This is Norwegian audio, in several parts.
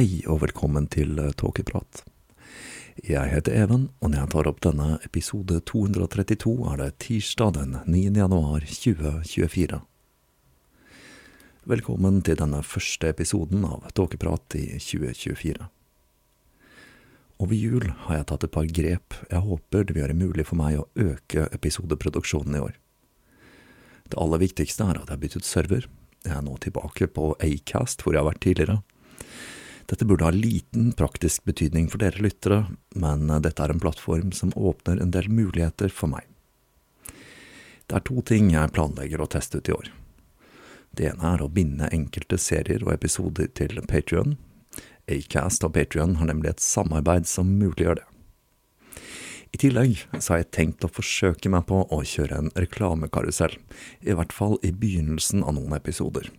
Hei og velkommen til eh, Tåkeprat. Jeg heter Even, og når jeg tar opp denne episode 232, er det tirsdag den 9. januar 2024. Velkommen til denne første episoden av Tåkeprat i 2024. Over jul har jeg tatt et par grep jeg håper det vil gjøre mulig for meg å øke episodeproduksjonen i år. Det aller viktigste er at jeg har byttet server. Jeg er nå tilbake på Acast, hvor jeg har vært tidligere. Dette burde ha liten praktisk betydning for dere lyttere, men dette er en plattform som åpner en del muligheter for meg. Det er to ting jeg planlegger å teste ut i år. Det ene er å binde enkelte serier og episoder til Patrion. Acast og Patrion har nemlig et samarbeid som muliggjør det. I tillegg så har jeg tenkt å forsøke meg på å kjøre en reklamekarusell, i hvert fall i begynnelsen av noen episoder.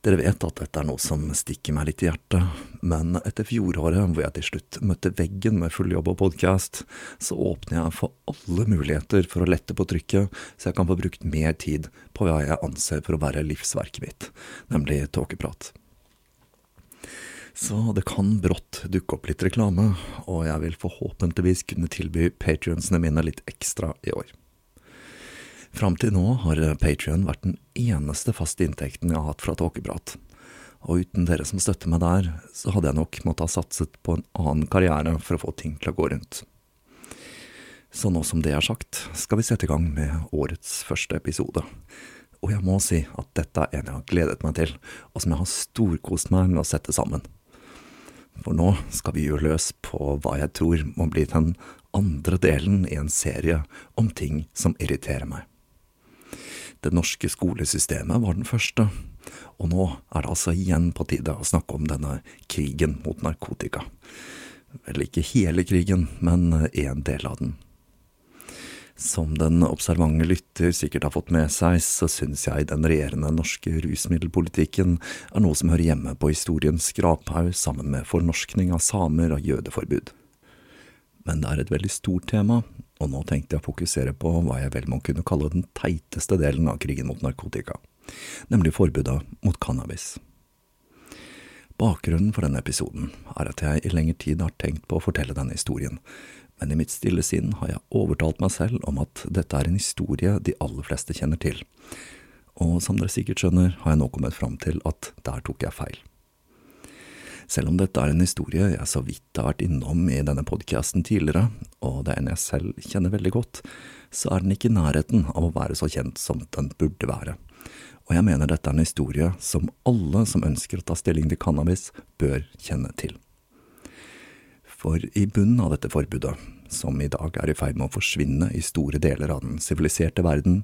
Dere vet at dette er noe som stikker meg litt i hjertet, men etter fjoråret hvor jeg til slutt møtte veggen med full jobb og podkast, så åpner jeg for alle muligheter for å lette på trykket, så jeg kan få brukt mer tid på hva jeg anser for å være livsverket mitt, nemlig tåkeprat. Så det kan brått dukke opp litt reklame, og jeg vil forhåpentligvis kunne tilby patrionsene mine litt ekstra i år. Fram til nå har Patrion vært den eneste faste inntekten jeg har hatt fra tåkeprat. Og uten dere som støtter meg der, så hadde jeg nok måttet ha satset på en annen karriere for å få ting til å gå rundt. Så nå som det er sagt, skal vi sette i gang med årets første episode. Og jeg må si at dette er en jeg har gledet meg til, og som jeg har storkost meg med å sette sammen. For nå skal vi gjøre løs på hva jeg tror må bli den andre delen i en serie om ting som irriterer meg. Det norske skolesystemet var den første, og nå er det altså igjen på tide å snakke om denne krigen mot narkotika. Vel, ikke hele krigen, men en del av den. Som den observante lytter sikkert har fått med seg, så syns jeg den regjerende norske rusmiddelpolitikken er noe som hører hjemme på historiens skraphaug sammen med fornorskning av samer og jødeforbud. Men det er et veldig stort tema, og nå tenkte jeg å fokusere på hva jeg vel må kunne kalle den teiteste delen av krigen mot narkotika, nemlig forbudet mot cannabis. Bakgrunnen for denne episoden er at jeg i lengre tid har tenkt på å fortelle denne historien, men i mitt stille sinn har jeg overtalt meg selv om at dette er en historie de aller fleste kjenner til, og som dere sikkert skjønner, har jeg nå kommet fram til at der tok jeg feil. Selv om dette er en historie jeg så vidt har vært innom i denne podkasten tidligere, og det er en jeg selv kjenner veldig godt, så er den ikke i nærheten av å være så kjent som den burde være. Og jeg mener dette er en historie som alle som ønsker å ta stilling til cannabis, bør kjenne til. For i bunnen av dette forbudet, som i dag er i ferd med å forsvinne i store deler av den siviliserte verden,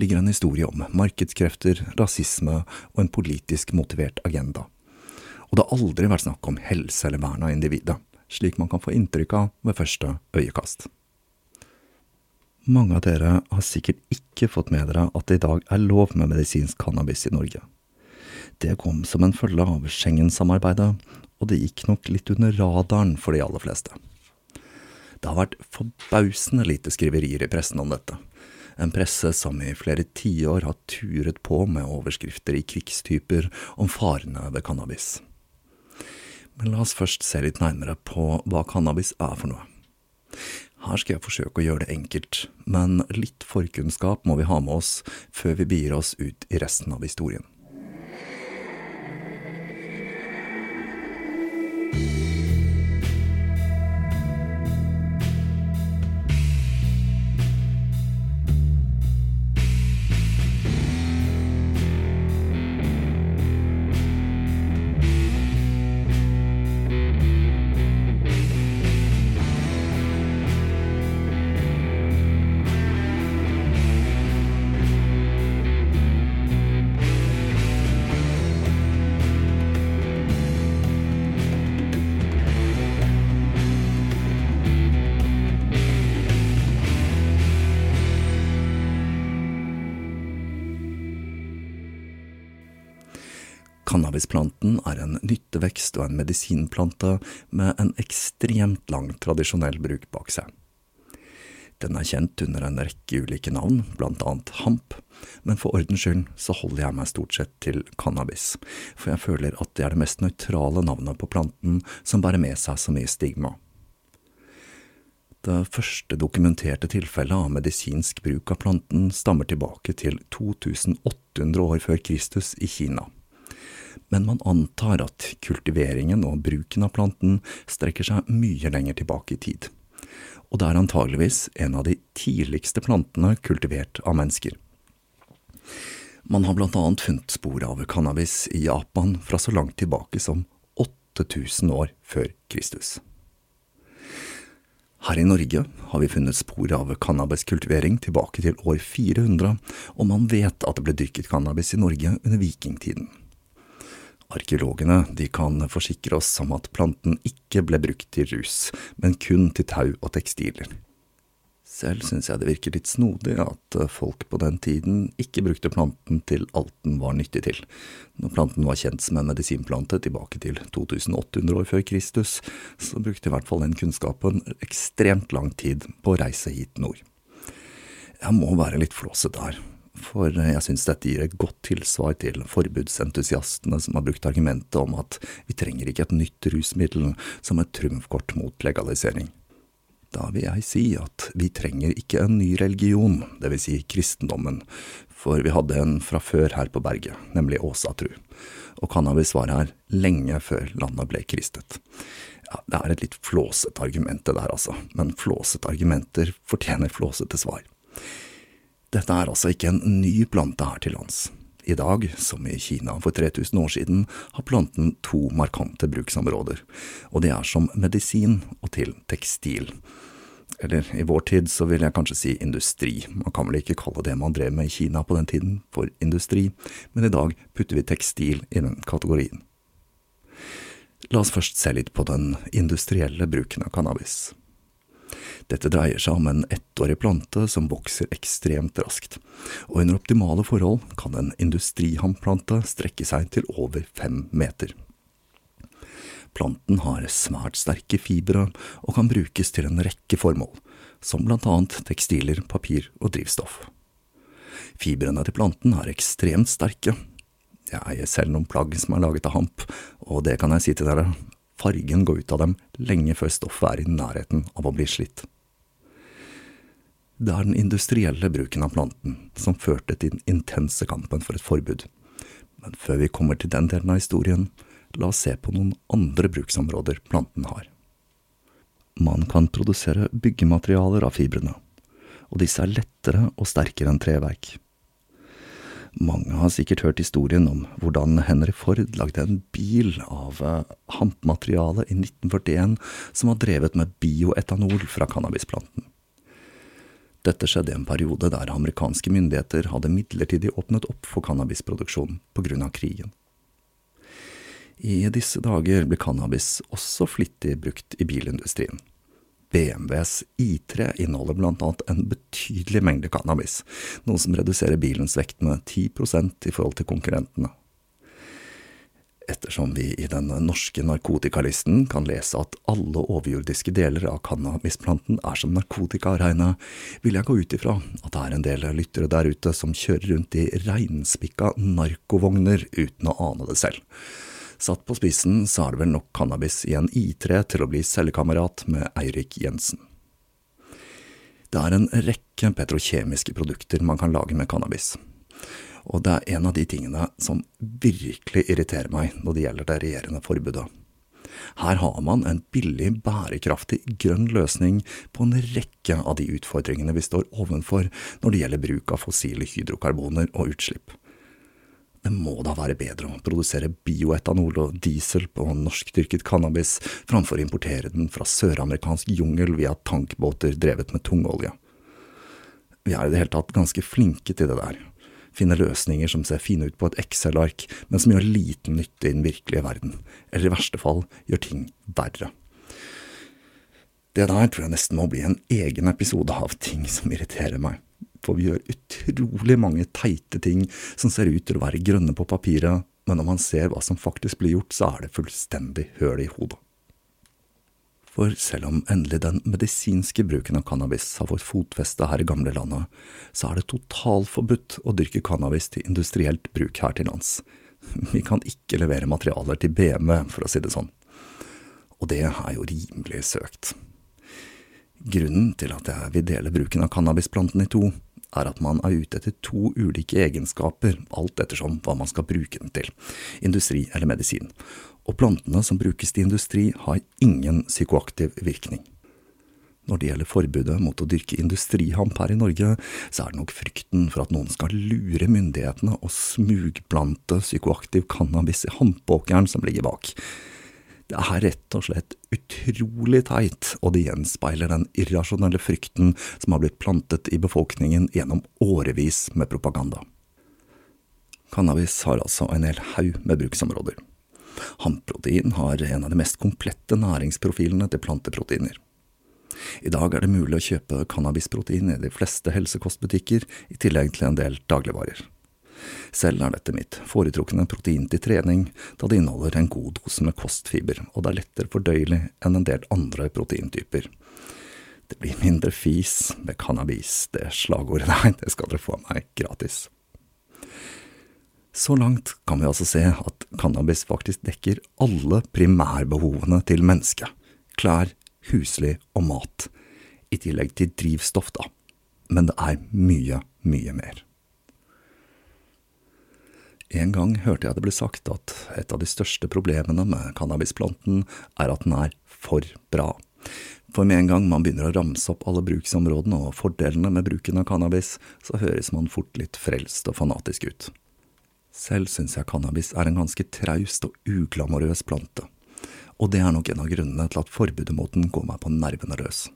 ligger en historie om markedskrefter, rasisme og en politisk motivert agenda og det har aldri vært snakk om helse eller vern av individet, slik man kan få inntrykk av ved første øyekast. Mange av dere har sikkert ikke fått med dere at det i dag er lov med medisinsk cannabis i Norge. Det kom som en følge av Schengen-samarbeidet, og det gikk nok litt under radaren for de aller fleste. Det har vært forbausende lite skriverier i pressen om dette, en presse som i flere tiår har turet på med overskrifter i krigstyper om farene ved cannabis. Men la oss først se litt nærmere på hva cannabis er for noe. Her skal jeg forsøke å gjøre det enkelt, men litt forkunnskap må vi ha med oss før vi begir oss ut i resten av historien. Cannabisplanten er en nyttevekst og en medisinplante med en ekstremt lang tradisjonell bruk bak seg. Den er kjent under en rekke ulike navn, blant annet hamp, men for ordens skyld så holder jeg meg stort sett til cannabis, for jeg føler at det er det mest nøytrale navnet på planten som bærer med seg så mye stigma. Det første dokumenterte tilfellet av medisinsk bruk av planten stammer tilbake til 2800 år før Kristus i Kina men man antar at kultiveringen og bruken av planten strekker seg mye lenger tilbake i tid. Og det er antageligvis en av de tidligste plantene kultivert av mennesker. Man har blant annet funnet spor av cannabis i Japan fra så langt tilbake som 8000 år før Kristus. Her i Norge har vi funnet spor av cannabiskultivering tilbake til år 400, og man vet at det ble dyrket cannabis i Norge under vikingtiden. Arkeologene de kan forsikre oss om at planten ikke ble brukt til rus, men kun til tau og tekstiler. Selv synes jeg det virker litt snodig at folk på den tiden ikke brukte planten til alt den var nyttig til. Når planten var kjent som en medisinplante tilbake til 2800 år før Kristus, så brukte i hvert fall den kunnskapen ekstremt lang tid på å reise hit nord. Jeg må være litt flåsete her, for jeg synes dette gir et godt tilsvar til forbudsentusiastene som har brukt argumentet om at vi trenger ikke et nytt rusmiddel som et trumfkort mot legalisering. Da vil jeg si at vi trenger ikke en ny religion, vil si kristendommen, for vi hadde en fra før her på berget, nemlig Åsatru, og cannabis var her lenge før landet ble kristet. Ja, det er et litt flåsete argument det der, altså, men flåsete argumenter fortjener flåsete svar. Dette er altså ikke en ny plante her til lands. I dag, som i Kina for 3000 år siden, har planten to markante bruksområder, og det er som medisin og til tekstil. Eller i vår tid så vil jeg kanskje si industri, man kan vel ikke kalle det man drev med i Kina på den tiden for industri, men i dag putter vi tekstil i den kategorien. La oss først se litt på den industrielle bruken av cannabis. Dette dreier seg om en ettårig plante som vokser ekstremt raskt, og under optimale forhold kan en industrihamplante strekke seg til over fem meter. Planten har svært sterke fibre og kan brukes til en rekke formål, som blant annet tekstiler, papir og drivstoff. Fibrene til planten er ekstremt sterke. Jeg eier selv noen plagg som er laget av hamp, og det kan jeg si til dere, fargen går ut av dem lenge før stoffet er i nærheten av å bli slitt. Det er den industrielle bruken av planten som førte til den intense kampen for et forbud. Men før vi kommer til den delen av historien, la oss se på noen andre bruksområder planten har. Man kan produsere byggematerialer av fibrene, og disse er lettere og sterkere enn treverk. Mange har sikkert hørt historien om hvordan Henry Ford lagde en bil av eh, hampmateriale i 1941 som var drevet med bioetanol fra cannabisplanten. Dette skjedde i en periode der amerikanske myndigheter hadde midlertidig åpnet opp for cannabisproduksjon av krigen. I disse dager blir cannabis også flittig brukt i bilindustrien. BMWs I3 inneholder annet en betydelig mengde cannabis, noe som reduserer bilens vekt med 10% i forhold til konkurrentene. Ettersom vi i den norske narkotikalisten kan lese at alle overjordiske deler av cannabisplanten er som narkotika å regne, vil jeg gå ut ifra at det er en del lyttere der ute som kjører rundt i reinspikka narkovogner uten å ane det selv. Satt på spissen så er det vel nok cannabis i en I3 til å bli cellekamerat med Eirik Jensen. Det er en rekke petrokjemiske produkter man kan lage med cannabis. Og det er en av de tingene som virkelig irriterer meg når det gjelder det regjerende forbudet. Her har man en billig, bærekraftig, grønn løsning på en rekke av de utfordringene vi står ovenfor når det gjelder bruk av fossile hydrokarboner og utslipp. Det må da være bedre å produsere bioetanol og diesel på norskdyrket cannabis framfor å importere den fra søramerikansk jungel via tankbåter drevet med tungolje. Vi er i det hele tatt ganske flinke til det der. Finne løsninger som ser fine ut på et Excel-ark, men som gjør liten nytte i den virkelige verden, eller i verste fall gjør ting verre. Det der tror jeg nesten må bli en egen episode av ting som irriterer meg for vi gjør utrolig mange teite ting som ser ut til å være grønne på papiret, men når man ser hva som faktisk blir gjort, så er det fullstendig høl i hodet. For selv om endelig den medisinske bruken av cannabis har fått fotfeste her i gamlelandet, så er det totalforbudt å dyrke cannabis til industrielt bruk her til lands. Vi kan ikke levere materialer til BMW, for å si det sånn. Og det er jo rimelig søkt. Grunnen til at jeg vil dele bruken av cannabisplanten i to, er at man er ute etter to ulike egenskaper, alt ettersom hva man skal bruke den til, industri eller medisin, og plantene som brukes til industri har ingen psykoaktiv virkning. Når det gjelder forbudet mot å dyrke industrihamp her i Norge, så er det nok frykten for at noen skal lure myndighetene og smugplante psykoaktiv cannabis i hampåkeren som ligger bak. Det er rett og slett utrolig teit, og det gjenspeiler den irrasjonelle frykten som har blitt plantet i befolkningen gjennom årevis med propaganda. Cannabis har altså en hel haug med bruksområder. Hamprotein har en av de mest komplette næringsprofilene til planteproteiner. I dag er det mulig å kjøpe cannabisprotein i de fleste helsekostbutikker, i tillegg til en del dagligvarer. Selv er dette mitt foretrukne protein til trening, da det inneholder en god dose med kostfiber, og det er lettere fordøyelig enn en del andre proteintyper. Det blir mindre fis med cannabis, det slagordet der, det skal dere få av meg gratis. Så langt kan vi altså se at cannabis faktisk dekker alle primærbehovene til mennesket. Klær, husly og mat. I tillegg til drivstoff, da. Men det er mye, mye mer. En gang hørte jeg det ble sagt at et av de største problemene med cannabisplanten er at den er for bra. For med en gang man begynner å ramse opp alle bruksområdene og fordelene med bruken av cannabis, så høres man fort litt frelst og fanatisk ut. Selv syns jeg cannabis er en ganske traust og uglamorøs plante, og det er nok en av grunnene til at forbudet mot den går meg på nervene løs.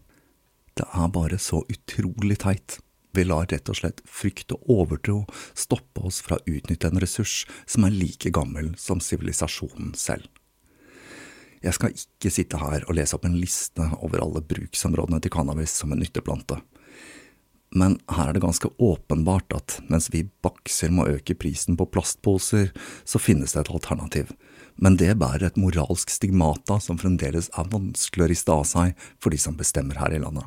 Det er bare så utrolig teit vi lar rett og slett frykt og overtro stoppe oss fra å utnytte en ressurs som er like gammel som sivilisasjonen selv. Jeg skal ikke sitte her og lese opp en liste over alle bruksområdene til cannabis som en nytteplante. Men her er det ganske åpenbart at mens vi bakser med å øke prisen på plastposer, så finnes det et alternativ. Men det bærer et moralsk stigmata som fremdeles er vanskelig å riste av seg for de som bestemmer her i landet.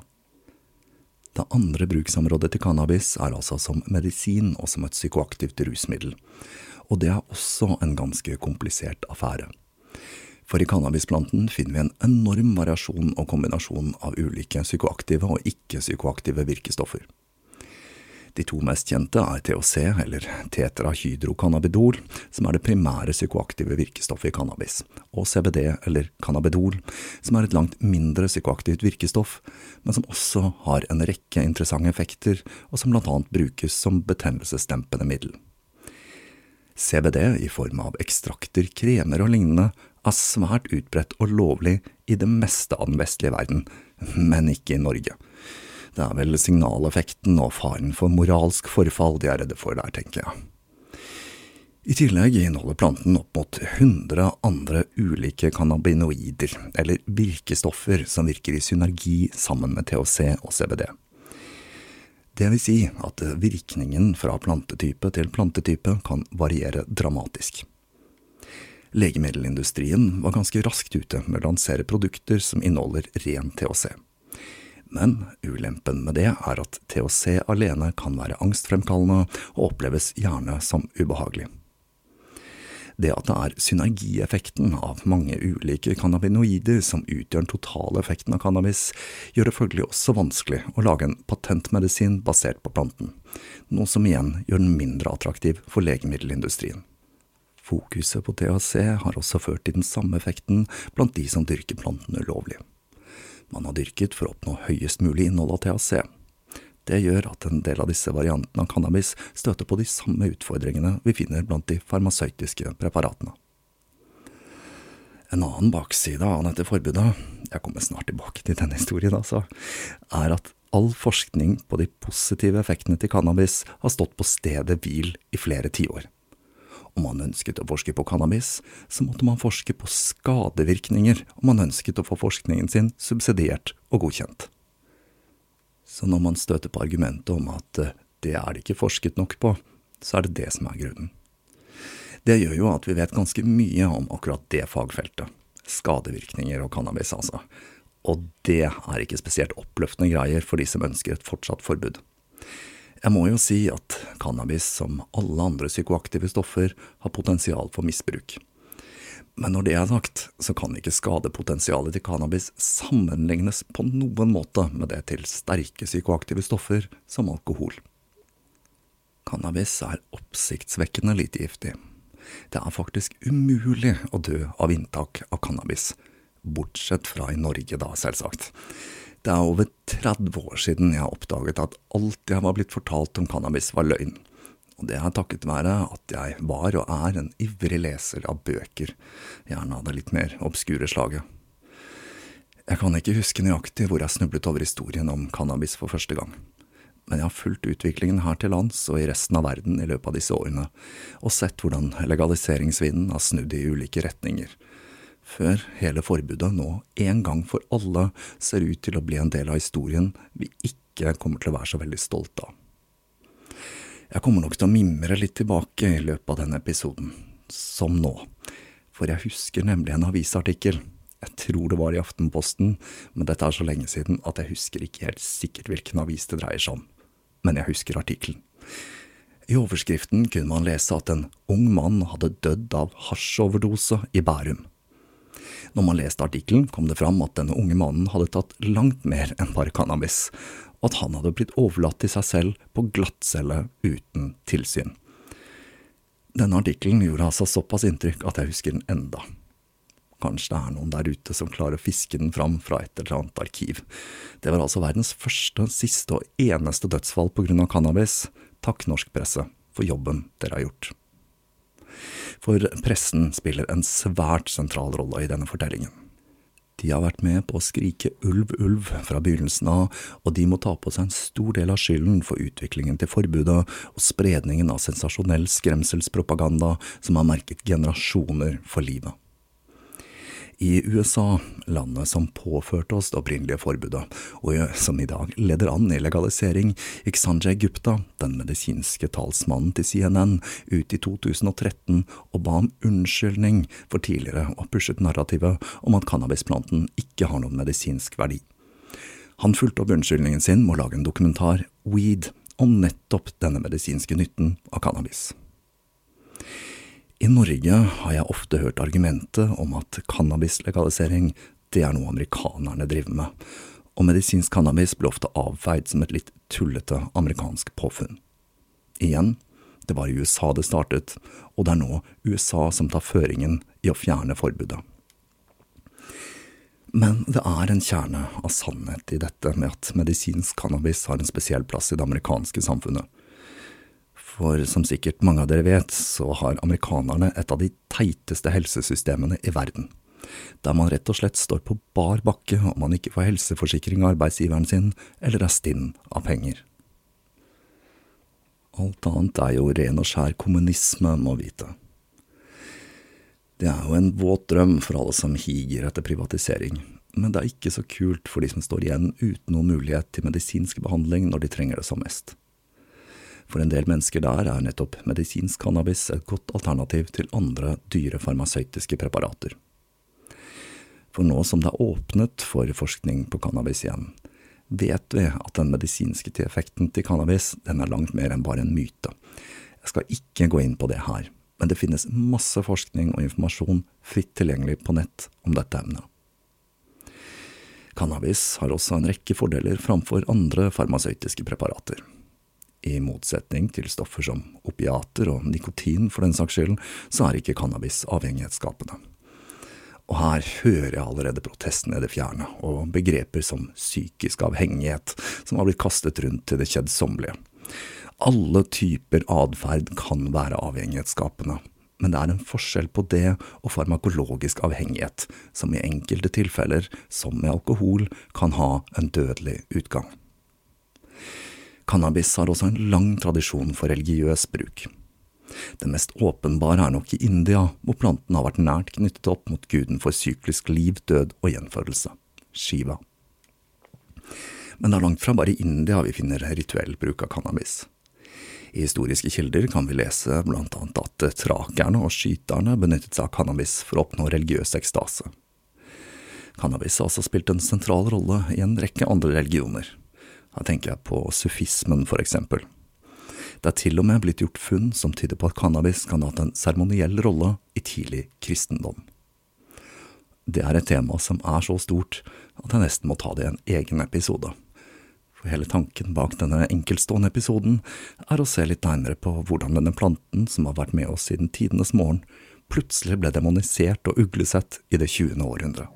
Det andre bruksområdet til cannabis er altså som medisin og som et psykoaktivt rusmiddel, og det er også en ganske komplisert affære. For i cannabisplanten finner vi en enorm variasjon og kombinasjon av ulike psykoaktive og ikke-psykoaktive virkestoffer. De to mest kjente er THC, eller tetrahydrocannabidol, som er det primære psykoaktive virkestoffet i cannabis, og CBD, eller cannabidol, som er et langt mindre psykoaktivt virkestoff, men som også har en rekke interessante effekter, og som blant annet brukes som betennelsesdempende middel. CBD i form av ekstrakter, kremer og lignende er svært utbredt og lovlig i det meste av den vestlige verden, men ikke i Norge. Det er vel signaleffekten og faren for moralsk forfall de er redde for der, tenker jeg. I tillegg inneholder planten opp mot 100 andre ulike cannabinoider, eller virkestoffer, som virker i synergi sammen med THC og CBD. Det vil si at virkningen fra plantetype til plantetype kan variere dramatisk. Legemiddelindustrien var ganske raskt ute med å lansere produkter som inneholder ren THC. Men ulempen med det er at THC alene kan være angstfremkallende og oppleves gjerne som ubehagelig. Det at det er synergieffekten av mange ulike cannabinoider som utgjør den totale effekten av cannabis, gjør det følgelig også vanskelig å lage en patentmedisin basert på planten, noe som igjen gjør den mindre attraktiv for legemiddelindustrien. Fokuset på THC har også ført til den samme effekten blant de som dyrker planten ulovlig. Man har dyrket for å oppnå høyest mulig innhold av THC, det gjør at en del av disse variantene av cannabis støter på de samme utfordringene vi finner blant de farmasøytiske preparatene. En annen bakside av dette forbudet, jeg kommer snart tilbake til denne historien altså, er at all forskning på de positive effektene til cannabis har stått på stedet hvil i flere tiår. Om man ønsket å forske på cannabis, så måtte man forske på skadevirkninger om man ønsket å få forskningen sin subsidiert og godkjent. Så når man støter på argumentet om at eh, det er det ikke forsket nok på, så er det det som er grunnen. Det gjør jo at vi vet ganske mye om akkurat det fagfeltet. Skadevirkninger og cannabis, altså. Og det er ikke spesielt oppløftende greier for de som ønsker et fortsatt forbud. Jeg må jo si at cannabis, som alle andre psykoaktive stoffer, har potensial for misbruk. Men når det er sagt, så kan ikke skadepotensialet til cannabis sammenlignes på noen måte med det til sterke psykoaktive stoffer som alkohol. Cannabis er oppsiktsvekkende lite giftig. Det er faktisk umulig å dø av inntak av cannabis, bortsett fra i Norge da, selvsagt. Det er over 30 år siden jeg oppdaget at alt jeg var blitt fortalt om cannabis var løgn. Og det er takket være at jeg var og er en ivrig leser av bøker, gjerne av det litt mer obskure slaget. Jeg kan ikke huske nøyaktig hvor jeg snublet over historien om cannabis for første gang, men jeg har fulgt utviklingen her til lands og i resten av verden i løpet av disse årene, og sett hvordan legaliseringsvinden har snudd i ulike retninger, før hele forbudet nå en gang for alle ser ut til å bli en del av historien vi ikke kommer til å være så veldig stolte av. Jeg kommer nok til å mimre litt tilbake i løpet av denne episoden, som nå, for jeg husker nemlig en avisartikkel. Jeg tror det var i Aftenposten, men dette er så lenge siden at jeg husker ikke helt sikkert hvilken avis det dreier seg om. Men jeg husker artikkelen. I overskriften kunne man lese at en ung mann hadde dødd av hasjoverdose i Bærum. Når man leste artikkelen, kom det fram at denne unge mannen hadde tatt langt mer enn bare cannabis, og at han hadde blitt overlatt til seg selv på glattcelle uten tilsyn. Denne artikkelen gjorde altså såpass inntrykk at jeg husker den enda. Kanskje det er noen der ute som klarer å fiske den fram fra et eller annet arkiv. Det var altså verdens første, siste og eneste dødsfall på grunn av cannabis. Takk, norsk presse, for jobben dere har gjort. For pressen spiller en svært sentral rolle i denne fortellingen. De har vært med på å skrike ulv, ulv fra begynnelsen av, og de må ta på seg en stor del av skylden for utviklingen til forbudet og spredningen av sensasjonell skremselspropaganda som har merket generasjoner for livet. I USA, landet som påførte oss det opprinnelige forbudet, og som i dag leder an i legalisering, gikk Sanjay Gupta, den medisinske talsmannen til CNN, ut i 2013 og ba om unnskyldning for tidligere å ha pushet narrativet om at cannabisplanten ikke har noen medisinsk verdi. Han fulgte opp unnskyldningen sin med å lage en dokumentar, Weed, om nettopp denne medisinske nytten av cannabis. I Norge har jeg ofte hørt argumentet om at cannabislegalisering det er noe amerikanerne driver med, og medisinsk cannabis ble ofte avfeid som et litt tullete amerikansk påfunn. Igjen, det var i USA det startet, og det er nå USA som tar føringen i å fjerne forbudet. Men det er en kjerne av sannhet i dette med at medisinsk cannabis har en spesiell plass i det amerikanske samfunnet for som sikkert mange av dere vet, så har amerikanerne et av de teiteste helsesystemene i verden. Der man rett og slett står på bar bakke om man ikke får helseforsikring av arbeidsgiveren sin, eller er stinn av penger. Alt annet er jo ren og skjær kommunisme, må vite. Det er jo en våt drøm for alle som higer etter privatisering, men det er ikke så kult for de som står igjen uten noen mulighet til medisinsk behandling når de trenger det som mest. For en del mennesker der er nettopp medisinsk cannabis et godt alternativ til andre dyre farmasøytiske preparater. For nå som det er åpnet for forskning på cannabis igjen, vet vi at den medisinske effekten til cannabis den er langt mer enn bare en myte. Jeg skal ikke gå inn på det her, men det finnes masse forskning og informasjon fritt tilgjengelig på nett om dette emnet. Cannabis har også en rekke fordeler framfor andre farmasøytiske preparater. I motsetning til stoffer som opiater og nikotin for den saks skyld, så er ikke cannabis avhengighetsskapende. Og her hører jeg allerede protestene i det fjerne, og begreper som psykisk avhengighet, som har blitt kastet rundt til det kjedsommelige. Alle typer atferd kan være avhengighetsskapende, men det er en forskjell på det og farmakologisk avhengighet, som i enkelte tilfeller, som med alkohol, kan ha en dødelig utgang. Cannabis har også en lang tradisjon for religiøs bruk. Det mest åpenbare er nok i India, hvor planten har vært nært knyttet opp mot guden for syklisk liv, død og gjenfødelse, Shiva. Men det er langt fra bare i India vi finner rituell bruk av cannabis. I historiske kilder kan vi lese blant annet at trakerne og skyterne benyttet seg av cannabis for å oppnå religiøs ekstase. Cannabis har også spilt en sentral rolle i en rekke andre religioner. Her tenker jeg på sufismen, for eksempel. Det er til og med blitt gjort funn som tyder på at cannabis kan ha hatt en seremoniell rolle i tidlig kristendom. Det er et tema som er så stort at jeg nesten må ta det i en egen episode. For hele tanken bak denne enkeltstående episoden er å se litt nærmere på hvordan denne planten, som har vært med oss siden tidenes morgen, plutselig ble demonisert og uglesett i det 20. århundre.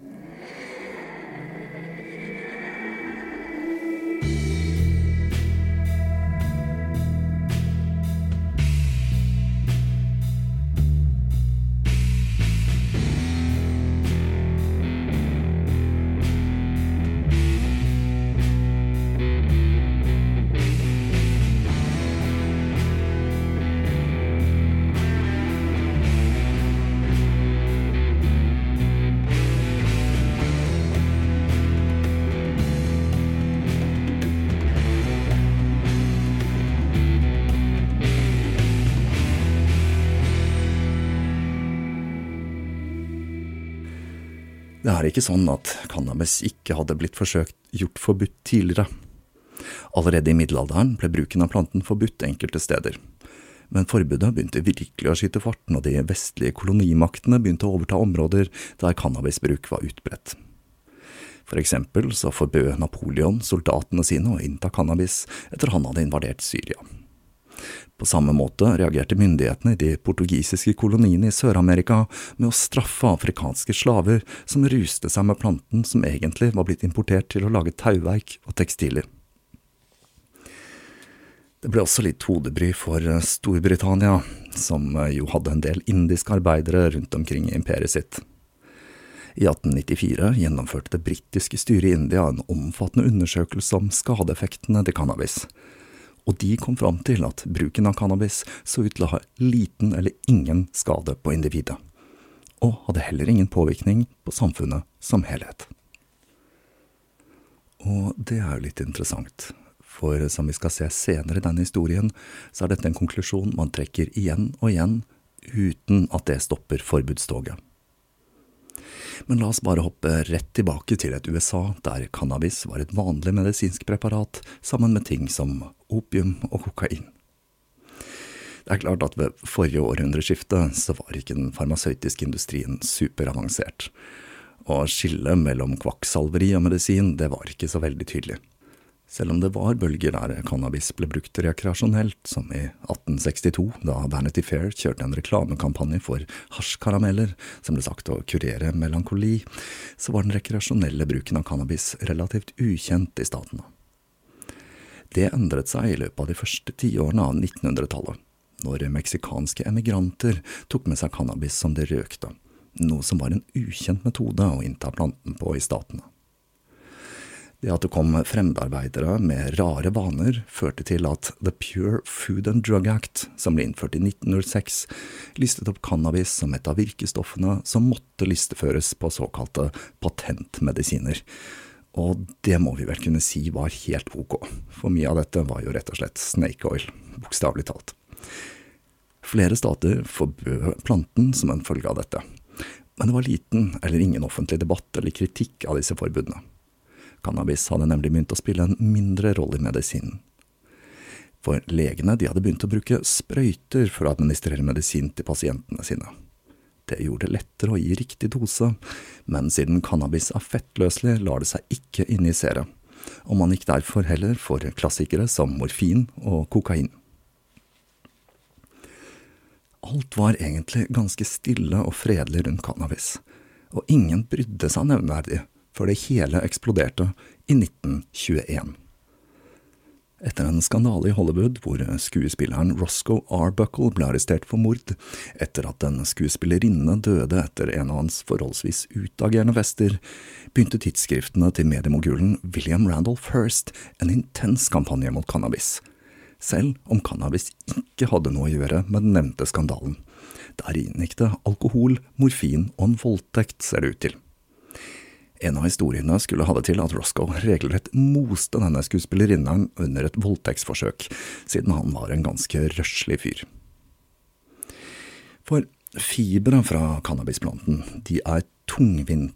Er ikke sånn at cannabis ikke hadde blitt forsøkt gjort forbudt tidligere. Allerede i middelalderen ble bruken av planten forbudt enkelte steder. Men forbudet begynte virkelig å skyte fart når de vestlige kolonimaktene begynte å overta områder der cannabisbruk var utbredt. For eksempel så forbød Napoleon soldatene sine å innta cannabis etter han hadde invadert Syria. På samme måte reagerte myndighetene i de portugisiske koloniene i Sør-Amerika med å straffe afrikanske slaver som ruste seg med planten som egentlig var blitt importert til å lage tauverk og tekstiler. Det ble også litt hodebry for Storbritannia, som jo hadde en del indiske arbeidere rundt omkring i imperiet sitt. I 1894 gjennomførte det britiske styret i India en omfattende undersøkelse om skadeeffektene til cannabis, og de kom fram til at bruken av cannabis så ut til å ha liten eller ingen skade på individet, og hadde heller ingen påvirkning på samfunnet som helhet. Og det er jo litt interessant, for som vi skal se senere i denne historien, så er dette en konklusjon man trekker igjen og igjen, uten at det stopper forbudstoget. Men la oss bare hoppe rett tilbake til et USA der cannabis var et vanlig medisinsk preparat, sammen med ting som opium og kokain. Det er klart at ved forrige århundreskifte så var ikke den farmasøytiske industrien superavansert, og skillet mellom kvakksalveri og medisin det var ikke så veldig tydelig. Selv om det var bølger der cannabis ble brukt rekreasjonelt, som i 1862, da Vanity Fair kjørte en reklamekampanje for hasjkarameller som ble sagt å kurere melankoli, så var den rekreasjonelle bruken av cannabis relativt ukjent i statene. Det endret seg i løpet av de første tiårene av 1900-tallet, når meksikanske emigranter tok med seg cannabis som de røkte, noe som var en ukjent metode å innta planten på i statene. Det at det kom fremmedarbeidere med rare vaner, førte til at The Pure Food and Drug Act, som ble innført i 1906, listet opp cannabis som et av virkestoffene som måtte listeføres på såkalte patentmedisiner. Og det må vi vel kunne si var helt ok, for mye av dette var jo rett og slett snake oil, bokstavelig talt. Flere stater forbød planten som en følge av dette, men det var liten eller ingen offentlig debatt eller kritikk av disse forbudene. Cannabis hadde nemlig begynt å spille en mindre rolle i medisinen. For legene de hadde begynt å bruke sprøyter for å administrere medisin til pasientene sine. Det gjorde det lettere å gi riktig dose, men siden cannabis er fettløselig, lar det seg ikke injisere, og man gikk derfor heller for klassikere som morfin og kokain. Alt var egentlig ganske stille og fredelig rundt cannabis, og ingen brydde seg nevneverdig før det hele eksploderte i 1921. Etter en skandale i Hollywood hvor skuespilleren Roscoe Arbuckle ble arrestert for mord, etter at en skuespillerinne døde etter en av hans forholdsvis utagerende fester, begynte tidsskriftene til mediemogulen William Randolph Hearst en intens kampanje mot cannabis, selv om cannabis ikke hadde noe å gjøre med den nevnte skandalen. Der inngikk det alkohol, morfin og en voldtekt, ser det ut til. En av historiene skulle ha det til at Roscoe regelrett moste denne skuespillerinnen under et voldtektsforsøk, siden han var en ganske røslig fyr. For fibre fra cannabisplanten, de er tungvint.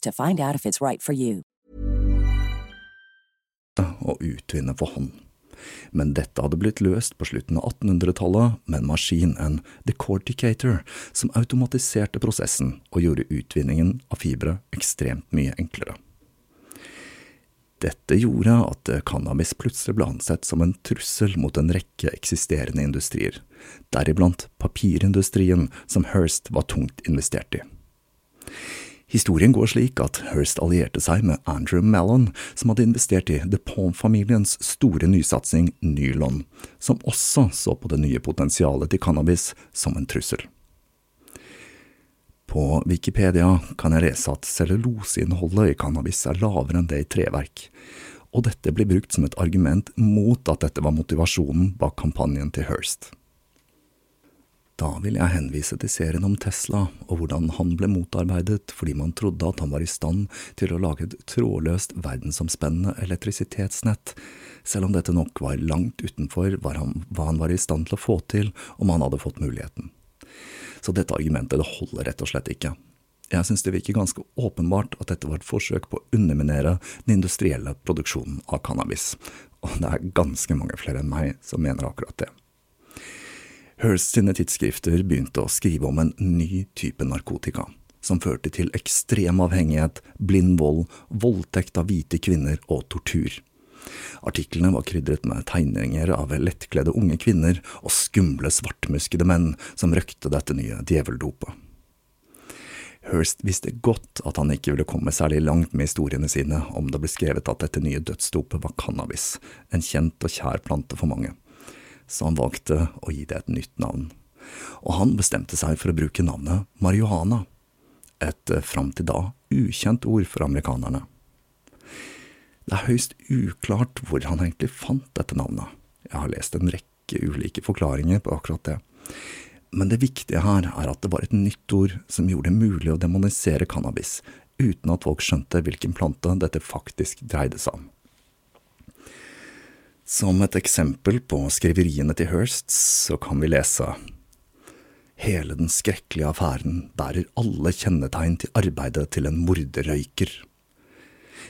to find out if it's right for you. Og utvinne for hånd. Men dette hadde blitt løst på slutten av 1800-tallet med en maskin, en decorticator, som automatiserte prosessen og gjorde utvinningen av fibre ekstremt mye enklere. Dette gjorde at cannabis plutselig ble ansett som en trussel mot en rekke eksisterende industrier, deriblant papirindustrien som Hearst var tungt investert i. Historien går slik at Hearst allierte seg med Andrew Mallon, som hadde investert i DePont-familiens store nysatsing Nylon, som også så på det nye potensialet til cannabis som en trussel. På Wikipedia kan jeg lese at celluloseinnholdet i cannabis er lavere enn det i treverk, og dette blir brukt som et argument mot at dette var motivasjonen bak kampanjen til Hearst. Da vil jeg henvise til serien om Tesla og hvordan han ble motarbeidet fordi man trodde at han var i stand til å lage et trådløst verdensomspennende elektrisitetsnett, selv om dette nok var langt utenfor hva han, var i stand til å få til om han hadde fått muligheten. Så dette argumentet det holder rett og slett ikke. Jeg synes det virker ganske åpenbart at dette var et forsøk på å underminere den industrielle produksjonen av cannabis, og det er ganske mange flere enn meg som mener akkurat det. Hearst sine tidsskrifter begynte å skrive om en ny type narkotika, som førte til ekstrem avhengighet, blind vold, voldtekt av hvite kvinner og tortur. Artiklene var krydret med tegninger av lettkledde unge kvinner og skumle, svartmuskede menn som røkte dette nye djeveldopet. Hearst visste godt at han ikke ville komme særlig langt med historiene sine om det ble skrevet at dette nye dødsdopet var cannabis, en kjent og kjær plante for mange, så han valgte å gi det et nytt navn. Og han bestemte seg for å bruke navnet marihuana, et eh, fram til da ukjent ord for amerikanerne. Det er høyst uklart hvor han egentlig fant dette navnet. Jeg har lest en rekke ulike forklaringer på akkurat det. Men det viktige her er at det var et nytt ord som gjorde det mulig å demonisere cannabis, uten at folk skjønte hvilken plante dette faktisk dreide seg om. Som et eksempel på skriveriene til Hirst, så kan vi lese Hele den skrekkelige affæren bærer alle kjennetegn til arbeidet til en morderrøyker.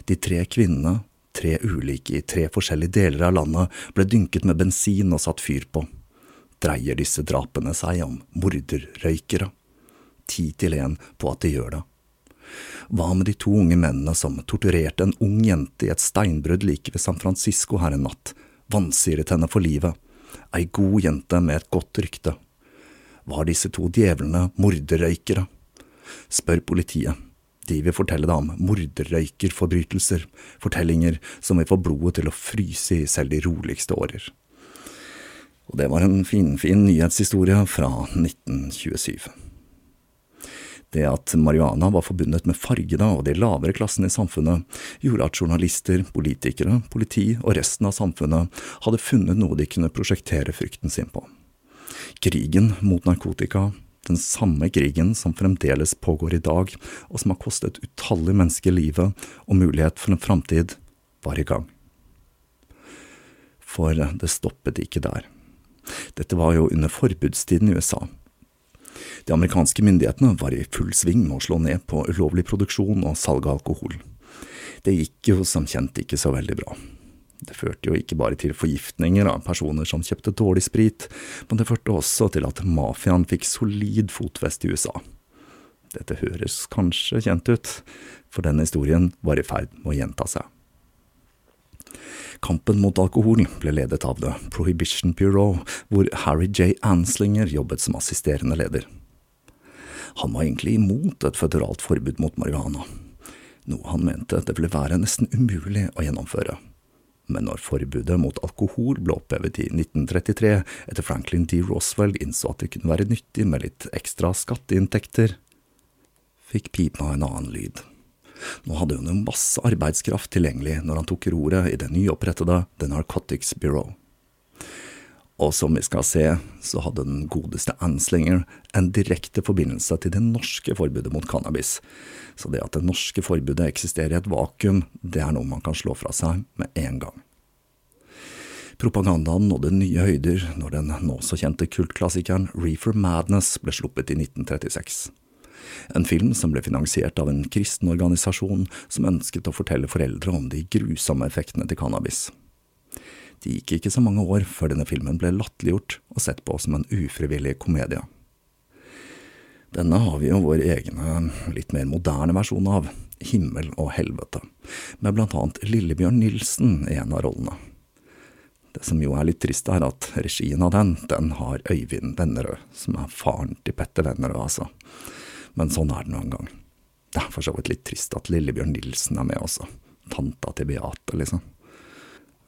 De tre kvinnene, tre ulike i tre forskjellige deler av landet, ble dynket med bensin og satt fyr på dreier disse drapene seg om morderrøykere. Ti til én på at de gjør det. Hva med de to unge mennene som torturerte en ung jente i et steinbrudd like ved San Francisco her en natt, vansiret henne for livet, ei god jente med et godt rykte? Var disse to djevlene morderrøykere? Spør politiet. De vil fortelle deg om morderrøykerforbrytelser, fortellinger som vil få blodet til å fryse i selv de roligste årer. Og det var en finfin fin nyhetshistorie fra 1927. Det at marihuana var forbundet med fargene og de lavere klassene i samfunnet, gjorde at journalister, politikere, politi og resten av samfunnet hadde funnet noe de kunne prosjektere frykten sin på. Krigen mot narkotika, den samme krigen som fremdeles pågår i dag, og som har kostet utallige mennesker livet og mulighet for en framtid, var i gang. For det stoppet ikke der. Dette var jo under forbudstiden i USA. De amerikanske myndighetene var i full sving med å slå ned på ulovlig produksjon og salg av alkohol. Det gikk jo som kjent ikke så veldig bra. Det førte jo ikke bare til forgiftninger av personer som kjøpte dårlig sprit, men det førte også til at mafiaen fikk solid fotfeste i USA. Dette høres kanskje kjent ut, for denne historien var i ferd med å gjenta seg. Kampen mot alkohol ble ledet av The Prohibition Bureau, hvor Harry J. Anslinger jobbet som assisterende leder. Han var egentlig imot et føderalt forbud mot marihuana, noe han mente det ville være nesten umulig å gjennomføre. Men når forbudet mot alkohol ble opphevet i 1933, etter Franklin D. Roswell innså at det kunne være nyttig med litt ekstra skatteinntekter, fikk pipa en annen lyd. Nå hadde hun jo masse arbeidskraft tilgjengelig når han tok roret i det nyopprettede The Narcotics Bureau. Og som vi skal se, så hadde den godeste Anslinger en direkte forbindelse til det norske forbudet mot cannabis, så det at det norske forbudet eksisterer i et vakuum, det er noe man kan slå fra seg med en gang. Propagandaen nådde nye høyder når den nå så kjente kultklassikeren Reefer Madness ble sluppet i 1936 en film som ble finansiert av en kristen organisasjon som ønsket å fortelle foreldre om de grusomme effektene til cannabis. Det gikk ikke så mange år før denne filmen ble latterliggjort og sett på som en ufrivillig komedie. Denne har vi jo vår egne, litt mer moderne versjon av, Himmel og helvete, med blant annet Lillebjørn Nilsen i en av rollene. Det som jo er litt trist, er at regien av den, den har Øyvind Vennerød, som er faren til Petter Vennerød, altså men sånn er det nå en gang. Det er for så vidt litt trist at Lillebjørn Nilsen er med også. Tanta til Beate, liksom.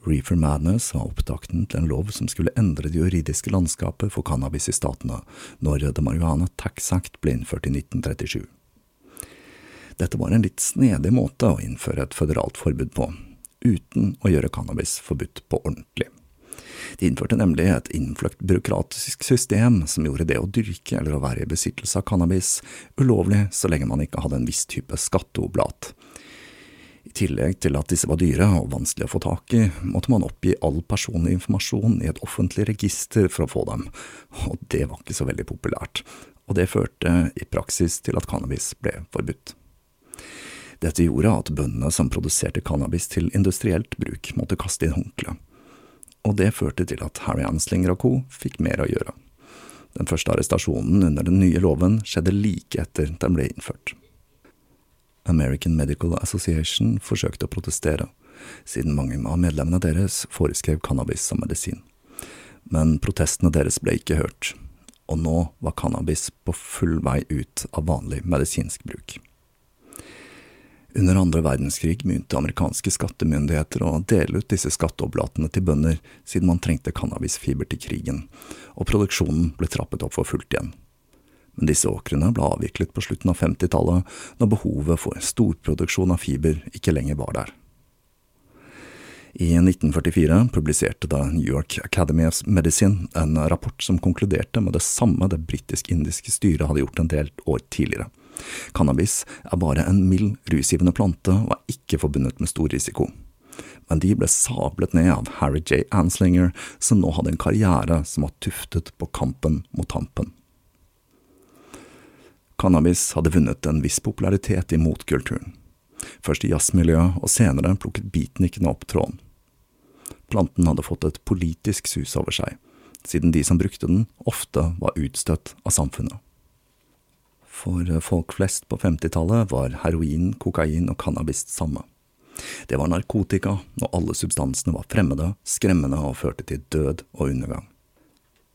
Reefer Madness var opptakten til en lov som skulle endre det juridiske landskapet for cannabis i statene, når The Marihuana Tax Act ble innført i 1937. Dette var en litt snedig måte å innføre et føderalt forbud på, uten å gjøre cannabis forbudt på ordentlig. De innførte nemlig et innfløkt byråkratisk system som gjorde det å dyrke eller å være i besittelse av cannabis ulovlig så lenge man ikke hadde en viss type skatteoblat. I tillegg til at disse var dyre og vanskelig å få tak i, måtte man oppgi all personlig informasjon i et offentlig register for å få dem, og det var ikke så veldig populært, og det førte i praksis til at cannabis ble forbudt. Dette gjorde at bøndene som produserte cannabis til industrielt bruk, måtte kaste inn håndkleet og det førte til at Harry Anslinger og co. fikk mer å gjøre. Den første arrestasjonen under den nye loven skjedde like etter den ble innført. American Medical Association forsøkte å protestere, siden mange av medlemmene deres foreskrev cannabis som medisin. Men protestene deres ble ikke hørt. og nå var cannabis på full vei ut av vanlig medisinsk bruk. Under andre verdenskrig begynte amerikanske skattemyndigheter å dele ut disse skatteoblatene til bønder, siden man trengte cannabisfiber til krigen, og produksjonen ble trappet opp for fullt igjen. Men disse åkrene ble avviklet på slutten av 50-tallet, når behovet for storproduksjon av fiber ikke lenger var der. I 1944 publiserte da New York Academy of Medicine en rapport som konkluderte med det samme det britisk-indiske styret hadde gjort en del år tidligere Cannabis er bare en mild rusgivende plante og er ikke forbundet med stor risiko. Men de ble sablet ned av Harry J. Anslinger, som nå hadde en karriere som var tuftet på kampen mot tampen. Cannabis hadde vunnet en viss popularitet i motkulturen. Først i jazzmiljøet, og senere plukket beatnikene opp tråden. Planten hadde fått et politisk sus over seg, siden de som brukte den, ofte var utstøtt av samfunnet. For folk flest på 50-tallet var heroin, kokain og cannabis samme. Det var narkotika, og alle substansene var fremmede, skremmende og førte til død og undergang.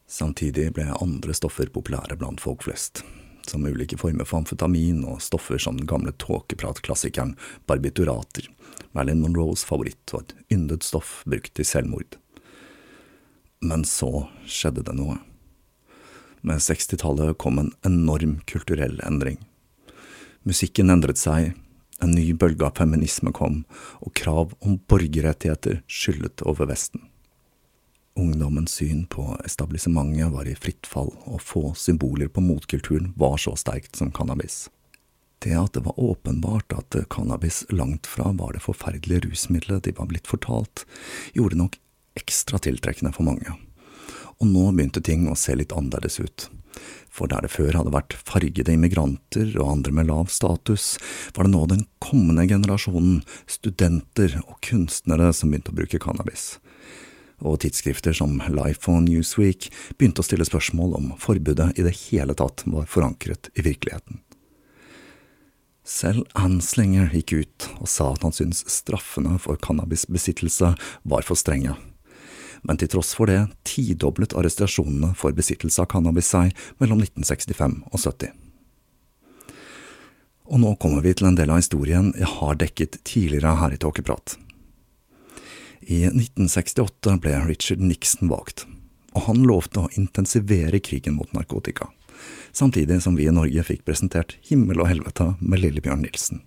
Samtidig ble andre stoffer populære blant folk flest, som ulike former for amfetamin og stoffer som den gamle tåkepratklassikeren barbiturater, Marilyn Monroes favoritt og et yndet stoff brukt til selvmord. Men så skjedde det noe. Med 60-tallet kom en enorm kulturell endring. Musikken endret seg, en ny bølge av feminisme kom, og krav om borgerrettigheter skyllet over Vesten. Ungdommens syn på etablissementet var i fritt fall, og få symboler på motkulturen var så sterkt som cannabis. Det at det var åpenbart at cannabis langt fra var det forferdelige rusmiddelet de var blitt fortalt, gjorde nok ekstra tiltrekkende for mange og nå begynte ting å se litt annerledes ut. For der det før hadde vært fargede immigranter og andre med lav status, var det nå den kommende generasjonen, studenter og kunstnere, som begynte å bruke cannabis. Og tidsskrifter som Life og Newsweek begynte å stille spørsmål om forbudet i det hele tatt var forankret i virkeligheten. Selv Anslinger gikk ut og sa at han syntes straffene for cannabisbesittelse var for strenge men til tross for det tidoblet arrestasjonene for besittelse av cannabis seg mellom 1965 og 70. Og nå kommer vi til en del av historien jeg har dekket tidligere her i Tåkeprat. I 1968 ble Richard Nixon valgt, og han lovte å intensivere krigen mot narkotika, samtidig som vi i Norge fikk presentert himmel og helvete med Lillebjørn Nilsen.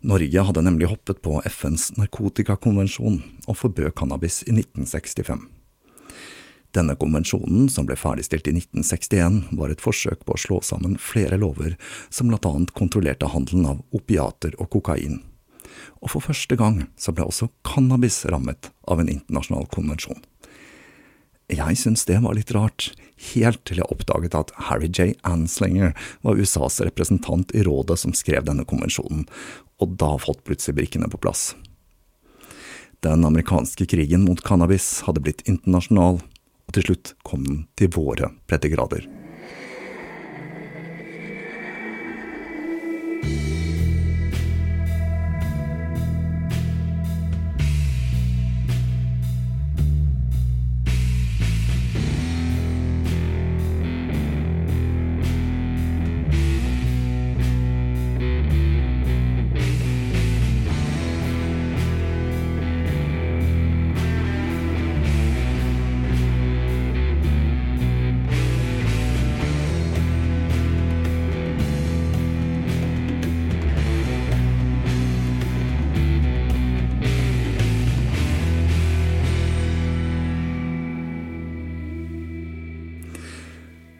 Norge hadde nemlig hoppet på FNs narkotikakonvensjon og forbød cannabis i 1965. Denne konvensjonen, som ble ferdigstilt i 1961, var et forsøk på å slå sammen flere lover som blant annet kontrollerte handelen av opiater og kokain. Og for første gang så ble også cannabis rammet av en internasjonal konvensjon. Jeg syntes det var litt rart, helt til jeg oppdaget at Harry J. Anslinger var USAs representant i rådet som skrev denne konvensjonen, og da falt plutselig brikkene på plass. Den amerikanske krigen mot cannabis hadde blitt internasjonal, og til slutt kom den til våre breddegrader.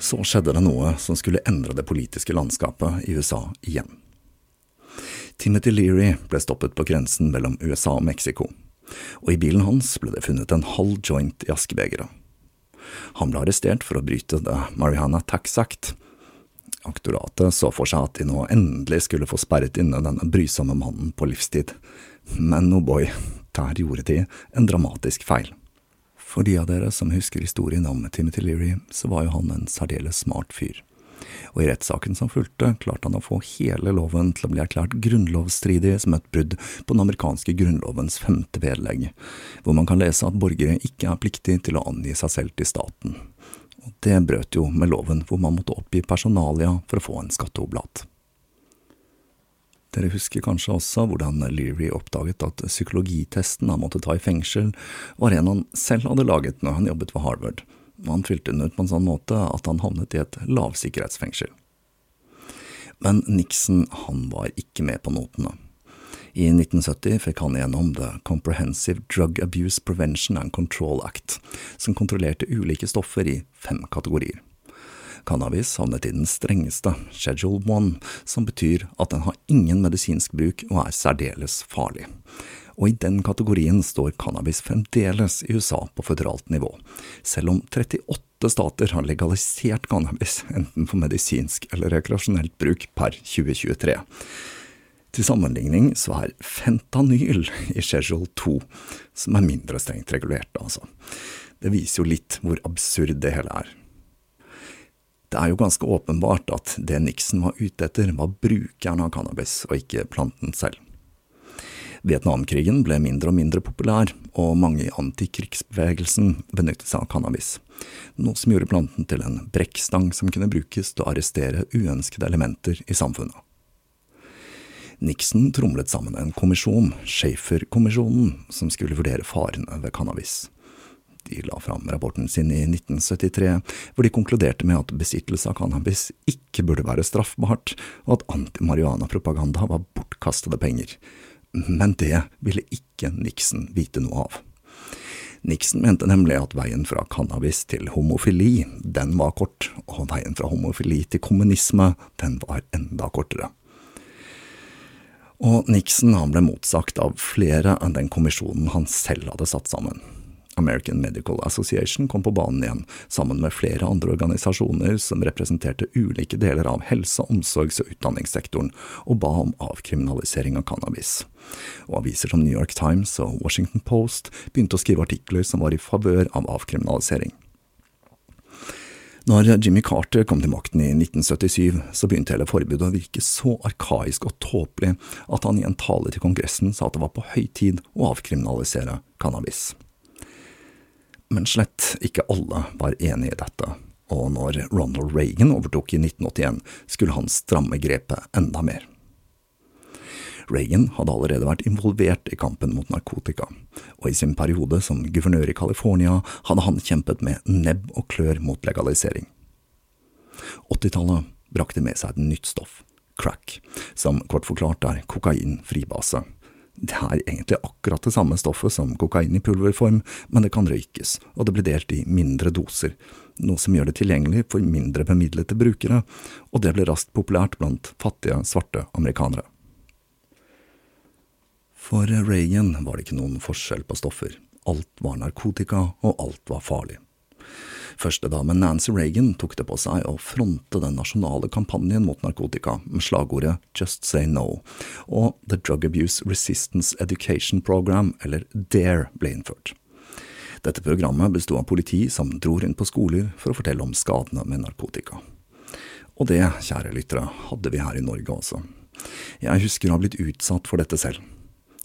Så skjedde det noe som skulle endre det politiske landskapet i USA igjen. Timothy Leary ble stoppet på grensen mellom USA og Mexico, og i bilen hans ble det funnet en halv joint i askebegeret. Han ble arrestert for å bryte The Mariana Tax Act. Aktoratet så for seg at de nå endelig skulle få sperret inne denne brysomme mannen på livstid, men oh boy, der gjorde de en dramatisk feil. For de av dere som husker historien om Timothy Leary, så var jo han en særdeles smart fyr. Og i rettssaken som fulgte, klarte han å få hele loven til å bli erklært grunnlovsstridig som et brudd på den amerikanske grunnlovens femte vedlegg, hvor man kan lese at borgere ikke er pliktig til å angi seg selv til staten. Og det brøt jo med loven hvor man måtte oppgi personalia for å få en skatteoblat. Dere husker kanskje også hvordan Leary oppdaget at psykologitesten han måtte ta i fengsel, var en han selv hadde laget når han jobbet ved Harvard, han fylte den ut på en sånn måte at han havnet i et lavsikkerhetsfengsel. Men Nixon han var ikke med på notene. I 1970 fikk han gjennom The Comprehensive Drug Abuse Prevention and Control Act, som kontrollerte ulike stoffer i fem kategorier. Cannabis havnet i den strengeste, Schedule 1, som betyr at den har ingen medisinsk bruk og er særdeles farlig. Og i den kategorien står cannabis fremdeles i USA på føderalt nivå, selv om 38 stater har legalisert cannabis, enten for medisinsk eller rekreasjonelt bruk per 2023. Til sammenligning så er fentanyl i Schedule 2, som er mindre strengt regulert, altså. Det viser jo litt hvor absurd det hele er. Det er jo ganske åpenbart at det Nixon var ute etter, var brukeren av cannabis, og ikke planten selv. Vietnamkrigen ble mindre og mindre populær, og mange i antikrigsbevegelsen benyttet seg av cannabis, noe som gjorde planten til en brekkstang som kunne brukes til å arrestere uønskede elementer i samfunnet. Nixon tromlet sammen en kommisjon, Schaefer-kommisjonen, som skulle vurdere farene ved cannabis. De la fram rapporten sin i 1973, hvor de konkluderte med at besittelse av cannabis ikke burde være straffbart, og at antimarihuana-propaganda var bortkastede penger. Men det ville ikke Nixon vite noe av. Nixon mente nemlig at veien fra cannabis til homofili, den var kort, og veien fra homofili til kommunisme, den var enda kortere. Og Nixon ble motsagt av flere enn den kommisjonen han selv hadde satt sammen. American Medical Association kom på banen igjen, sammen med flere andre organisasjoner som representerte ulike deler av helse-, omsorgs- og utdanningssektoren, og ba om avkriminalisering av cannabis. Og aviser som New York Times og Washington Post begynte å skrive artikler som var i favør av avkriminalisering. Når Jimmy Carter kom til makten i 1977, så begynte hele forbudet å virke så arkaisk og tåpelig at han i en tale til Kongressen sa at det var på høy tid å avkriminalisere cannabis. Men slett ikke alle var enig i dette, og når Ronald Reagan overtok i 1981, skulle han stramme grepet enda mer. Reagan hadde allerede vært involvert i kampen mot narkotika, og i sin periode som guvernør i California hadde han kjempet med nebb og klør mot legalisering. 80-tallet brakte med seg et nytt stoff, crack, som kort forklart er kokain fribase det er egentlig akkurat det samme stoffet som kokain i pulverform, men det kan røykes, og det blir delt i mindre doser, noe som gjør det tilgjengelig for mindre bemidlede brukere, og det ble raskt populært blant fattige, svarte amerikanere. For Reagan var det ikke noen forskjell på stoffer, alt var narkotika, og alt var farlig. Førstedamen Nancy Reagan tok det på seg å fronte den nasjonale kampanjen mot narkotika med slagordet Just Say No, og The Drug Abuse Resistance Education Program, eller DARE, ble innført. Dette programmet besto av politi som dro rundt på skoler for å fortelle om skadene med narkotika. Og det, kjære lyttere, hadde vi her i Norge også. Jeg husker å ha blitt utsatt for dette selv.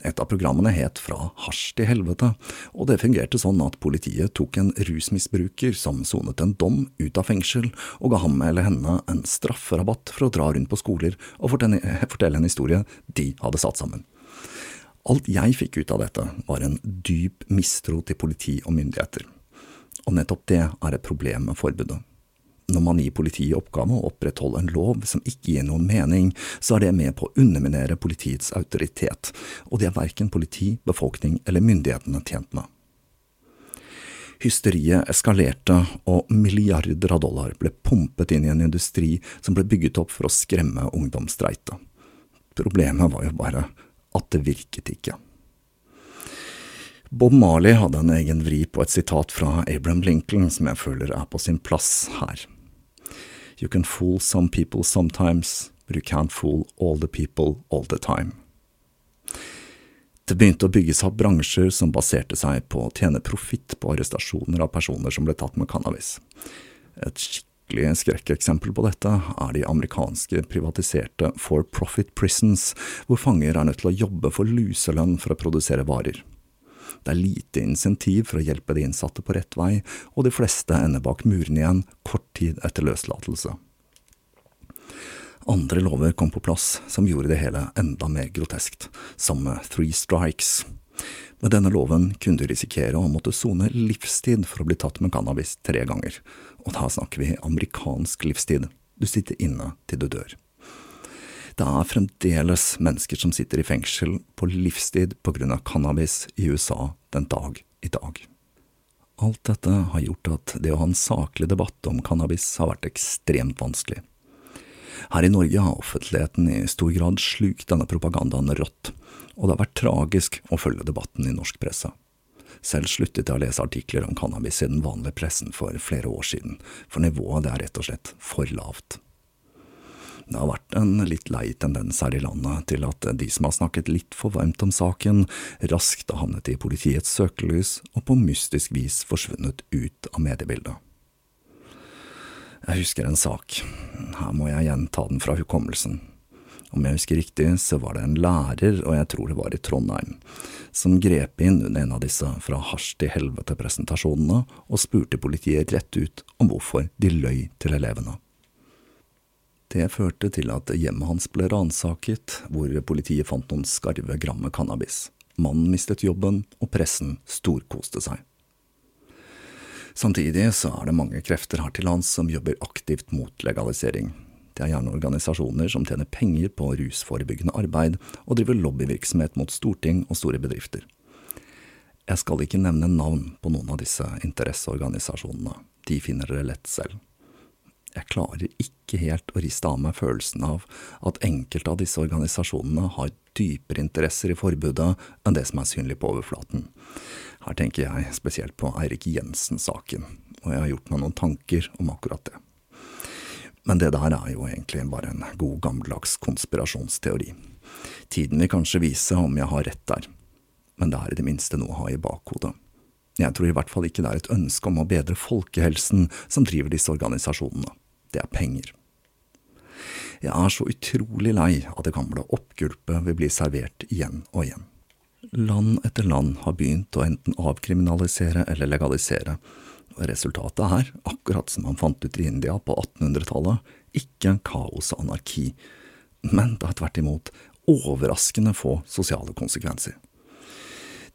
Et av programmene het Fra hasj til helvete, og det fungerte sånn at politiet tok en rusmisbruker som sonet en dom, ut av fengsel, og ga ham eller henne en strafferabatt for å dra rundt på skoler og fortelle en historie de hadde satt sammen. Alt jeg fikk ut av dette, var en dyp mistro til politi og myndigheter. Og nettopp det er et problem med forbudet. Når man gir politiet oppgave å opprettholde en lov som ikke gir noen mening, så er det med på å underminere politiets autoritet, og det er verken politi, befolkning eller myndighetene tjent med. Hysteriet eskalerte, og milliarder av dollar ble pumpet inn i en industri som ble bygget opp for å skremme ungdomsstreite. Problemet var jo bare at det virket ikke. Bob Marley hadde en egen vri på et sitat fra Abraham Lincoln som jeg føler er på sin plass her. You can fool some people sometimes, but you can't fool all the people all the time. Det begynte å bygges opp bransjer som baserte seg på å tjene profitt på arrestasjoner av personer som ble tatt med cannabis. Et skikkelig skrekkeksempel på dette er de amerikanske privatiserte for profit prisons, hvor fanger er nødt til å jobbe for luselønn for å produsere varer. Det er lite insentiv for å hjelpe de innsatte på rett vei, og de fleste ender bak murene igjen kort tid etter løslatelse. Andre lover kom på plass som gjorde det hele enda mer groteskt, som Three Strikes. Med denne loven kunne du risikere å måtte sone livstid for å bli tatt med cannabis tre ganger, og da snakker vi amerikansk livstid. Du sitter inne til du dør. Det er fremdeles mennesker som sitter i fengsel på livstid av cannabis i USA den dag i dag. Alt dette har gjort at det å ha en saklig debatt om cannabis har vært ekstremt vanskelig. Her i Norge har offentligheten i stor grad slukt denne propagandaen rått, og det har vært tragisk å følge debatten i norsk presse. Selv sluttet jeg å lese artikler om cannabis i den vanlige pressen for flere år siden, for nivået er rett og slett for lavt. Det har vært en litt lei tendens her i landet til at de som har snakket litt for varmt om saken, raskt har havnet i politiets søkelys og på mystisk vis forsvunnet ut av mediebildet. Jeg husker en sak, her må jeg igjen ta den fra hukommelsen. Om jeg husker riktig, så var det en lærer, og jeg tror det var i Trondheim, som grep inn under en av disse fra hasj til helvete-presentasjonene og spurte politiet rett ut om hvorfor de løy til elevene. Det førte til at hjemmet hans ble ransaket, hvor politiet fant noen skarve gram med cannabis. Mannen mistet jobben, og pressen storkoste seg. Samtidig så er det mange krefter her til lands som jobber aktivt mot legalisering. Det er gjerne organisasjoner som tjener penger på rusforebyggende arbeid og driver lobbyvirksomhet mot storting og store bedrifter. Jeg skal ikke nevne navn på noen av disse interesseorganisasjonene, de finner dere lett selv. Jeg klarer ikke helt å riste av meg følelsen av at enkelte av disse organisasjonene har dypere interesser i forbudet enn det som er synlig på overflaten. Her tenker jeg spesielt på Eirik Jensen-saken, og jeg har gjort meg noen tanker om akkurat det. Men det der er jo egentlig bare en god gammeldags konspirasjonsteori. Tiden vil kanskje vise om jeg har rett der, men det er i det minste noe å ha i bakhodet. Jeg tror i hvert fall ikke det er et ønske om å bedre folkehelsen som driver disse organisasjonene. Det er penger. Jeg er så utrolig lei av det gamle oppgulpet vi blir servert igjen og igjen. Land etter land har begynt å enten avkriminalisere eller legalisere, og resultatet er, akkurat som man fant ut i India på 1800-tallet, ikke kaos og anarki, men det er tvert imot overraskende få sosiale konsekvenser.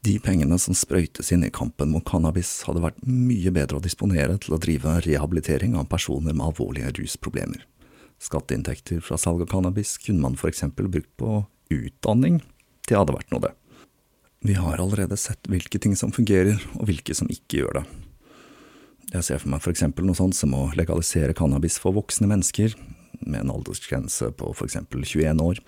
De pengene som sprøytes inn i kampen mot cannabis, hadde vært mye bedre å disponere til å drive rehabilitering av personer med alvorlige rusproblemer. Skatteinntekter fra salg av cannabis kunne man eksempel brukt på utdanning, det hadde vært noe, det. Vi har allerede sett hvilke ting som fungerer, og hvilke som ikke gjør det. Jeg ser for meg eksempel noe sånt som å legalisere cannabis for voksne mennesker, med en aldersgrense på eksempel 21 år,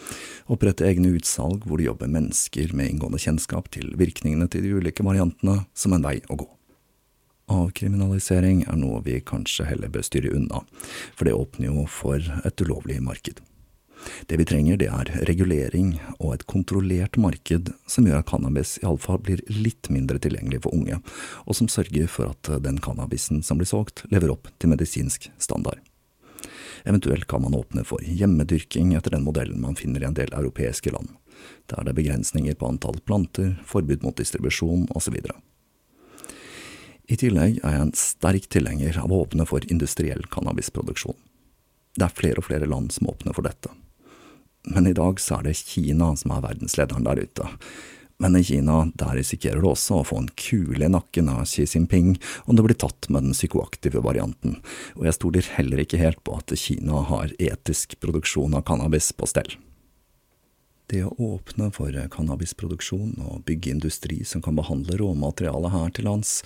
opprette egne utsalg hvor det jobber mennesker med inngående kjennskap til virkningene til de ulike variantene, som en vei å gå. Avkriminalisering er noe vi kanskje heller bør styre unna, for det åpner jo for et ulovlig marked. Det vi trenger, det er regulering og et kontrollert marked som gjør at cannabis iallfall blir litt mindre tilgjengelig for unge, og som sørger for at den cannabisen som blir solgt, lever opp til medisinsk standard. Eventuelt kan man åpne for hjemmedyrking etter den modellen man finner i en del europeiske land. Der det er begrensninger på antall planter, forbud mot distribusjon osv. I tillegg er jeg en sterk tilhenger av å åpne for industriell cannabisproduksjon. Det er flere og flere land som åpner for dette. Men i dag så er det Kina som er verdenslederen der ute, men i Kina, der risikerer du også å få en kule i nakken av Xi Jinping om du blir tatt med den psykoaktive varianten, og jeg stoler heller ikke helt på at Kina har etisk produksjon av cannabis på stell. Det å åpne for cannabisproduksjon og bygge industri som kan behandle råmaterialet her til lands,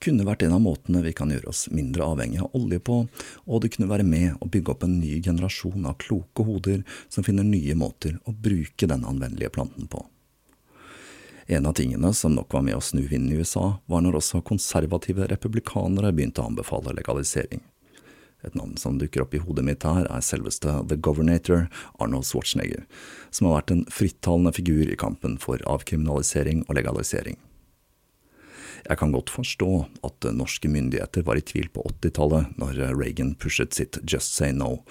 kunne vært en av måtene vi kan gjøre oss mindre avhengig av olje på, og det kunne være med å bygge opp en ny generasjon av kloke hoder som finner nye måter å bruke den anvendelige planten på. En av tingene som nok var med å snu vinden i USA, var når også konservative republikanere begynte å anbefale legalisering. Et navn som dukker opp i hodet mitt her, er selveste The Governator, Arnold Schwarzenegger, som har vært en frittalende figur i kampen for avkriminalisering og legalisering. Jeg kan godt forstå at norske myndigheter var i tvil på 80-tallet, når Reagan pushet sitt Just Say No,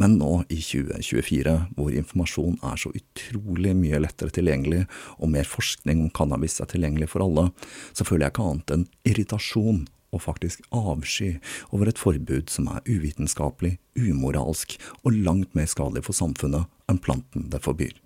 men nå i 2024, hvor informasjon er så utrolig mye lettere tilgjengelig, og mer forskning om cannabis er tilgjengelig for alle, så føler jeg ikke annet enn irritasjon og faktisk avsky over et forbud som er uvitenskapelig, umoralsk og langt mer skadelig for samfunnet enn planten det forbyr.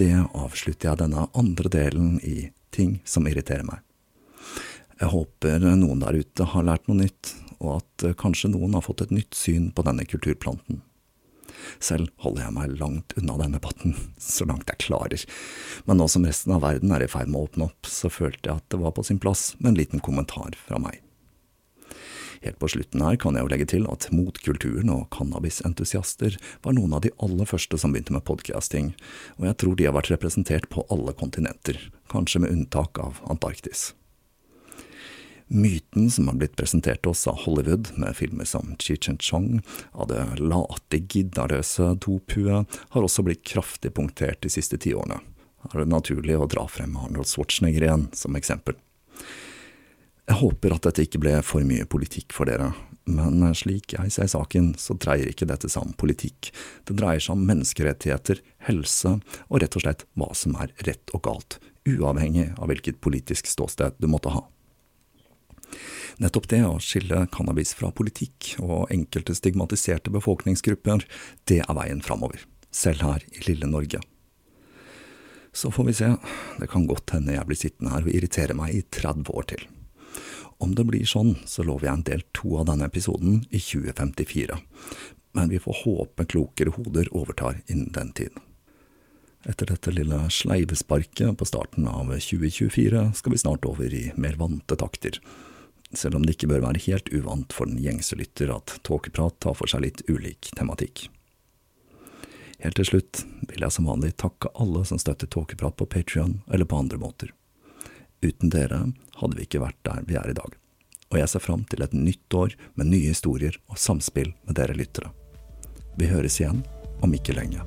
Det avslutter jeg denne andre delen i Ting som irriterer meg. Jeg håper noen der ute har lært noe nytt, og at kanskje noen har fått et nytt syn på denne kulturplanten. Selv holder jeg meg langt unna denne debatten, så langt jeg klarer, men nå som resten av verden er i ferd med å åpne opp, så følte jeg at det var på sin plass med en liten kommentar fra meg. Helt på slutten her kan jeg jo legge til at motkulturen og cannabisentusiaster var noen av de aller første som begynte med podcasting, og jeg tror de har vært representert på alle kontinenter, kanskje med unntak av Antarktis. Myten som har blitt presentert oss av Hollywood, med filmer som Cheech and Chong, av det late, giddarløse Topue, har også blitt kraftig punktert de siste tiårene. Her er det naturlig å dra frem Arnold Schwarzenegger igjen som eksempel. Jeg håper at dette ikke ble for mye politikk for dere, men slik jeg ser saken, så dreier ikke dette seg om politikk, det dreier seg om menneskerettigheter, helse og rett og slett hva som er rett og galt, uavhengig av hvilket politisk ståsted du måtte ha. Nettopp det å skille cannabis fra politikk og enkelte stigmatiserte befolkningsgrupper, det er veien framover, selv her i lille Norge. Så får vi se, det kan godt hende jeg blir sittende her og irritere meg i 30 år til. Om det blir sånn, så lover jeg en del to av denne episoden i 2054, men vi får håpe klokere hoder overtar innen den tid. Etter dette lille sleivesparket på starten av 2024 skal vi snart over i mer vante takter, selv om det ikke bør være helt uvant for den gjengse lytter at tåkeprat tar for seg litt ulik tematikk. Helt til slutt vil jeg som vanlig takke alle som støtter Tåkeprat på Patrion eller på andre måter. Uten dere hadde vi ikke vært der vi er i dag, og jeg ser fram til et nytt år med nye historier og samspill med dere lyttere. Vi høres igjen om ikke lenge.